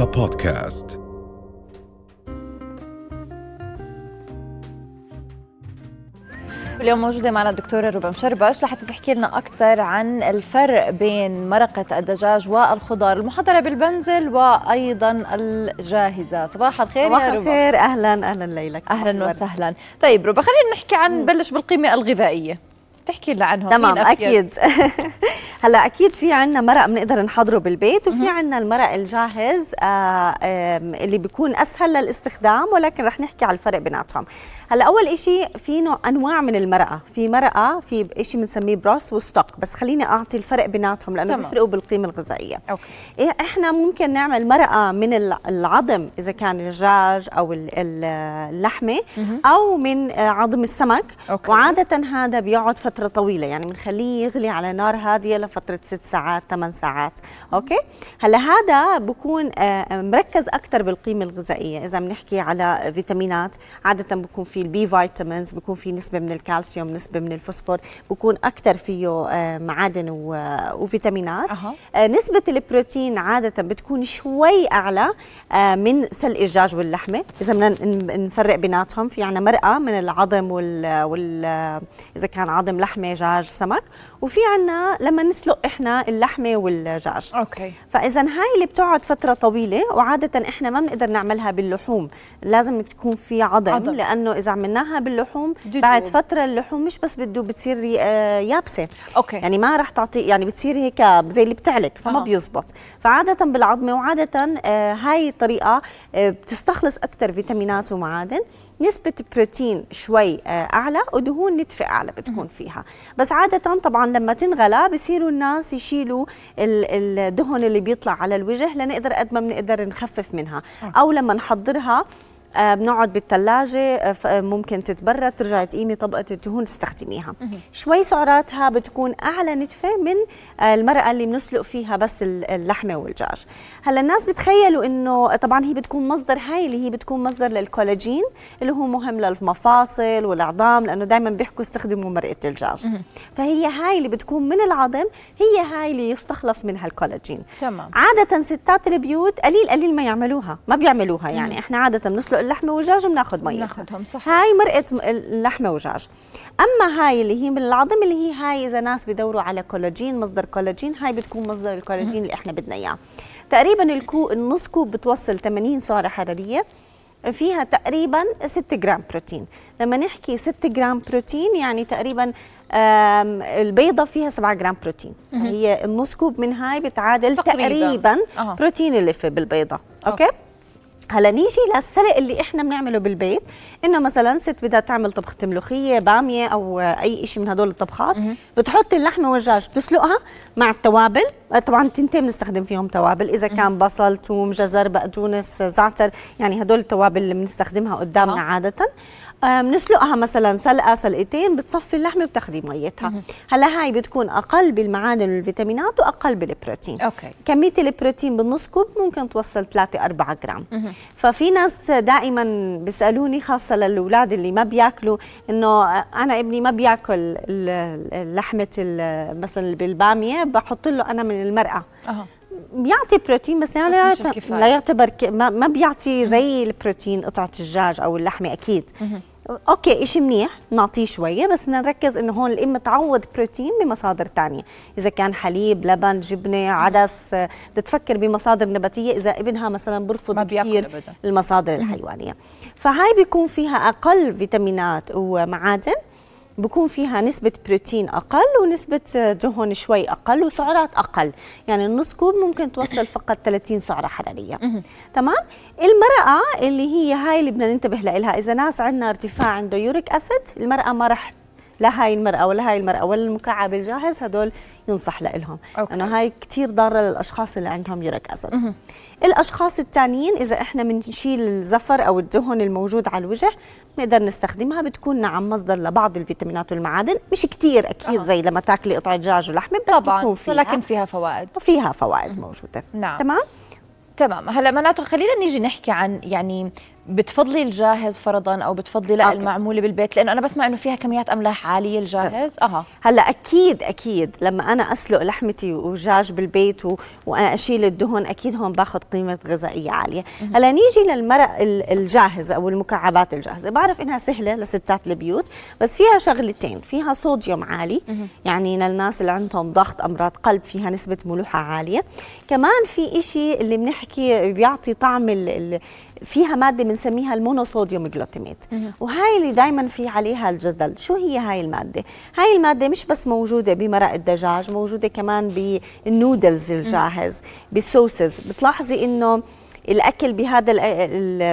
رؤيا بودكاست اليوم موجودة معنا الدكتورة ربا مشربش لحتى تحكي لنا أكثر عن الفرق بين مرقة الدجاج والخضار المحضرة بالبنزل وأيضا الجاهزة. صباح الخير صباح يا ربا الخير. أهلا أهلا ليلك. أهلا. وسهلا. طيب ربا خلينا نحكي عن نبلش بالقيمة الغذائية. تحكي لنا عنهم تمام؟ أكيد هلا أكيد في عنا مرق بنقدر نحضره بالبيت وفي عنا المرق الجاهز آه اللي بيكون أسهل للاستخدام ولكن رح نحكي على الفرق بيناتهم هلا أول إشي في نوع أنواع من المرقه في مرقه في إشي بنسميه broth و stock بس خليني أعطي الفرق بيناتهم لأنه. بيفرقوا بالقيمة الغذائية أوكي. إيه إحنا ممكن نعمل مرقه من الع- العظم إذا كان الدجاج أو ال- ال- اللحمة أو من آه، عظم السمك أوكي. وعادة هذا بيقعد فترة طويلة يعني بنخليه يغلي على نار هادية لفترة ست ساعات ثمان ساعات. أوكي؟ هلا هذا بكون آه، مركز أكثر بالقيمة الغذائية. إذا بنحكي على فيتامينات عادة بكون في ال B vitamins بكون في نسبة من الكالسيوم نسبة من الفوسفور بكون أكثر فيه آه، معادن وفيتامينات. أها. آه، نسبة البروتين عادة بتكون شوي أعلى آه، من سلق الدجاج واللحمة. إذا بدنا نفرق بيناتهم في عنا مرقة من العظم وال, وال إذا كان عظم لحمة دجاج سمك وفي عنا لما نسلق إحنا اللحمة والدجاج أوكي فإذا هاي اللي بتقعد فترة طويلة وعادة إحنا ما بنقدر نعملها باللحوم لازم تكون في عظم, عظم. لأنه إذا عملناها باللحوم بتدوب. بعد فترة اللحوم مش بس بتدوب بتصير آه، يابسة أوكي. يعني ما راح تعطي يعني بتصير هيك زي اللي بتعلق فما أها. بيزبط فعادة بالعظمة وعادة آه، هاي الطريقة آه، بتستخلص أكثر فيتامينات ومعادن نسبة بروتين شوي آه، أعلى ودهون نتفة أعلى بتكون فيها. بس عادة طبعا لما تنغلى بصيروا الناس يشيلوا ال- الدهن اللي بيطلع على الوجه لنقدر قد ما بنقدر نخفف منها. أو لما نحضرها بنقعد بالثلاجة ممكن تتبرد ترجعي تقيمي طبقة الدهون تستخدميها. شوي سعراتها بتكون أعلى نتفة من آه، المرقة اللي بنسلق فيها بس ال- اللحمة والدجاج. هلأ الناس بتخيلوا إنه طبعا هي بتكون مصدر هاي اللي هي بتكون مصدر للكولاجين اللي هو مهم للمفاصل والعظام لأنه دائما بيحكوا استخدموا مرقة الدجاج. فهي هاي اللي بتكون من العظم هي هاي اللي يستخلص منها الكولاجين. تمام. عادة ستات البيوت قليل قليل ما يعملوها ما بيعملوها يعني. إحنا عادة بنسلق اللحمة والدجاج وبناخذ ميتها ناخذهم صح. هاي مرقة م- اللحمة والدجاج أما هاي اللي هي من العظم اللي هي هاي إذا ناس بدوروا على كولاجين مصدر كولاجين هاي بتكون مصدر الكولاجين اللي إحنا بدنا إياه. تقريبا الكو النص كوب بتوصل 80 سعرة حرارية. فيها تقريبا 6 جرام بروتين. لما نحكي 6 جرام بروتين يعني تقريبا البيضة فيها 7 جرام بروتين. هي النص كوب من هاي بتعادل تقريباً. تقريبا. بروتين اللي في بالبيضة. أوكي, أوكي. هلا نيجي للسلق اللي إحنا بنعمله بالبيت. إنه مثلا ست بدها تعمل طبخة ملوخية بامية أو أي شيء من هدول الطبخات بتحط اللحمة والدجاج بتسلقها مع التوابل. طبعا تنتين بنستخدم فيهم توابل إذا كان بصل ثوم جزر بقدونس زعتر يعني هدول التوابل اللي بنستخدمها قدامنا أها. عادة. آه، بنسلقها مثلا سلقة سلقتين بتصفي اللحمة بتاخدي ميتها. هلأ هاي بتكون أقل بالمعادن والفيتامينات وأقل بالبروتين. أوكي. كمية البروتين بالنص كوب ممكن توصل 3 4 جرام. ففي ناس دائما بيسألوني خاصة للأولاد اللي ما بياكلوا إنه أنا ابني ما بياكل لحمة مثلا بالبامية بحط له أنا من المرقة. بيعطي بروتين بس يعني بس لا, يعتبر ما بيعطي زي البروتين قطعة الدجاج أو اللحمة أكيد. أوكي شيء منيح نعطيه شوية بس بدنا نركز إنه هون الام تعوض بروتين بمصادر تانية. إذا كان حليب لبن جبنة عدس آه، بدها تفكر بمصادر نباتية إذا ابنها مثلا برفض كثير. المصادر الحيوانية. فهاي بيكون فيها أقل فيتامينات ومعادن. بكون فيها نسبة بروتين أقل ونسبة دهن شوي أقل وسعرات أقل. يعني النص كوب ممكن توصل فقط 30 سعرة حرارية. تمام؟ المرأة اللي هي هاي اللي بدنا ننتبه لها إذا ناس عندنا ارتفاع عنده يوريك أسيد المرأة ما رح لا هاي المرأة ولا هاي المرأة ولا المكعب الجاهز هدول ينصح لهم. لأنه هاي كتير ضارة للأشخاص اللي عندهم يوريك أسيد الأشخاص التانيين إذا إحنا بنشيل الزفر أو الدهن الموجود على الوجه بنقدر نستخدمها بتكون نعم مصدر لبعض الفيتامينات والمعادن. مش كتير أكيد. زي لما تاكلي قطعة دجاج ولحمة بس طبعا. بتكون فيها. ولكن فيها فوائد. فيها فوائد موجودة. نعم. تمام؟ تمام. هلا معناته خلينا نيجي نحكي عن يعني بتفضلي الجاهز فرضا أو بتفضلي لا المعمولة بالبيت؟ لأنه أنا بسمع إنه فيها كميات أملاح عالية الجاهز. أها. هلأ أكيد أكيد. لما أنا أسلق لحمتي ودجاج بالبيت و... وأنا اشيل الدهن أكيد هون باخذ قيمة غذائية عالية. هلأ نيجي للمرق الجاهز أو المكعبات الجاهزة. بعرف إنها سهلة لستات البيوت بس فيها شغلتين. فيها صوديوم عالي يعني للناس اللي عندهم ضغط أمراض قلب فيها نسبة ملوحة عالية. كمان في إشي اللي بنحكي بيعطي طعم ال... فيها مادة بنسميها المونوصوديوم جلوتاميت وهاي اللي دائما في عليها الجدل. شو هي هاي المادة؟ هاي المادة مش بس موجودة بمرق الدجاج موجودة كمان بالنودلز الجاهز بال sauces بتلاحظي إنه الأكل بهذا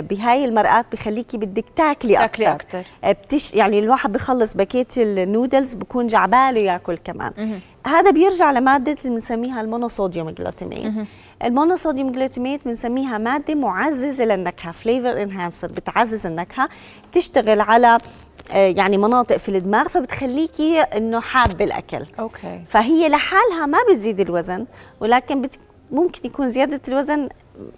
بهاي المرقات بخليكي بدك تاكلي أكثر تاكلي أكثر بتش يعني الواحد بخلص باكيت النودلز بكون جاي عباله ياكل كمان. هذا بيرجع لمادة اللي بنسميها ال monosodium glutamate ال monosodium glutamate بنسميها مادة معززة للنكهة flavor enhancer بتعزز النكهة بتشتغل على آه، يعني مناطق في الدماغ فبتخليكي إنه حابة الأكل. أوكي. فهي لحالها ما بتزيد الوزن ولكن بت ممكن يكون زيادة الوزن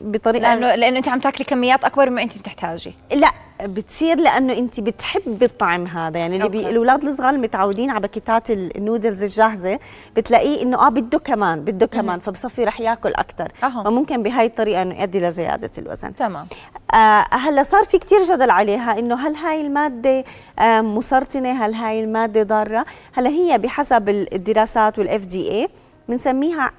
بطريقة لأنه لأنه أنت عم تاكلي كميات أكبر مما أنت بتحتاجي. لا بتصير لأنه أنت بتحبي الطعم هذا. يعني اللي بي الأولاد الصغار المتعودين على باكيتات النودلز الجاهزة بتلاقيه إنه آه بده كمان بده كمان فبصفي رح ياكل أكثر فممكن بهاي الطريقة إنه يؤدي لزيادة الوزن. تمام. آه هلأ صار في كثير جدل عليها إنه هل هاي المادة آه مسرطنة؟ هل هاي المادة ضارة؟ هلأ هي بحسب الدراسات وال FDA بنسميها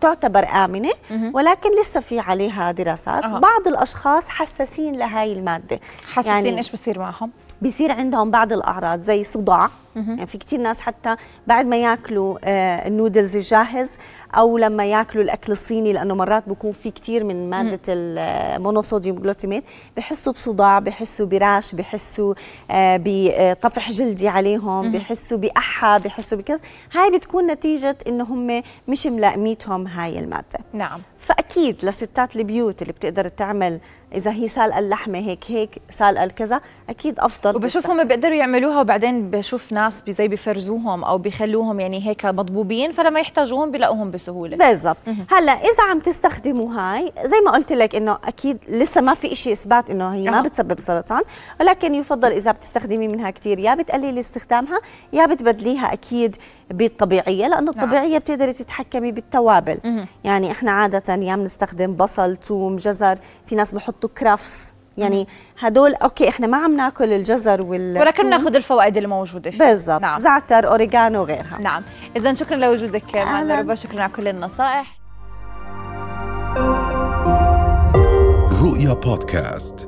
تعتبر آمنة ولكن لسه في عليها دراسات أه. بعض الأشخاص حساسين لهاي المادة حساسين يعني إيش بصير معهم؟ بيصير عندهم بعض الأعراض زي صداع يعني في كثير ناس حتى بعد ما ياكلوا آه النودلز الجاهز أو لما ياكلوا الأكل الصيني لأنه مرات بكون في كثير من مادة ال monosodium glutamate بحسوا بصداع بحسوا براش بحسوا آه بطفح جلدي عليهم بحسوا بأحة بحسوا بكذا. هاي بتكون نتيجة إنه هم مش ملائميتهم هاي المادة. نعم. فأكيد لستات البيوت اللي بتقدر تعمل إذا هي سالقه اللحمة هيك هيك سالقه الكذا أكيد أفضل وبشوفهم بيقدروا يعملوها وبعدين بشوف ناس زي بفرزوهم أو بيخلوهم يعني هيك مضبوبين فلما يحتاجوهم بيلاقوهم بسهولة. بالضبط. هلأ إذا عم تستخدموا هاي زي ما قلت لك إنه أكيد لسه ما في شيء إثبات إنه هي ما بتسبب سرطان ولكن يفضل إذا بتستخدمي منها كثير يا بتقللي استخدامها يا بتبدليها أكيد بالطبيعية لأنه نعم. الطبيعية بتقدري تتحكمي بالتوابل. يعني إحنا عادة يا بنستخدم بصل ثوم جزر في ناس بحطوا كرافس يعني هدول أوكي إحنا ما عم ناكل الجزر وال ولكن ناخذ الفوائد اللي موجودة فيه. بالضبط. نعم. زعتر اوريجانو وغيرها. نعم. اذا شكرا لوجودك معنا ربا شكرا على كل النصائح. رؤيا بودكاست.